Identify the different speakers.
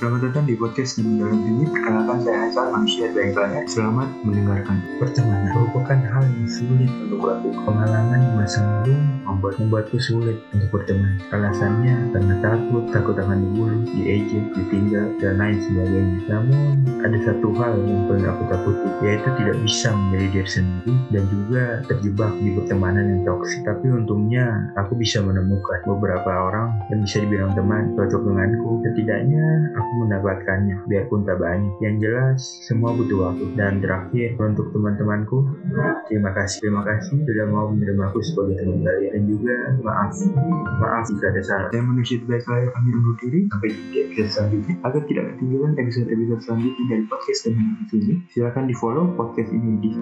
Speaker 1: di podcast dan dalam ini perkenalkan saya Hasan manusia baik banyak selamat mendengarkan
Speaker 2: Pertemanan merupakan hal yang sulit untuk lakukan. Pengalaman di masa lalu membuat membuatku sulit untuk berteman. Alasannya karena takut, takut akan dibully, diejek, ditinggal, dan lain sebagainya. Namun ada satu hal yang paling aku takuti, yaitu tidak bisa menjadi diri sendiri dan juga terjebak di pertemanan yang toksik. Tapi untungnya aku bisa menemukan beberapa orang yang bisa dibilang teman cocok denganku. Setidaknya aku mendapatkannya, biarpun tak banyak. Yang jelas semua butuh waktu. Dan terakhir untuk teman-temanku, terima kasih, terima kasih sudah mau menerima aku sebagai teman kalian dan juga maaf, maaf jika ada salah.
Speaker 1: saya manusia baik layak kami undur diri sampai di episode selanjutnya agar tidak ketinggalan episode-episode selanjutnya dari podcast dan ini silakan di follow podcast ini di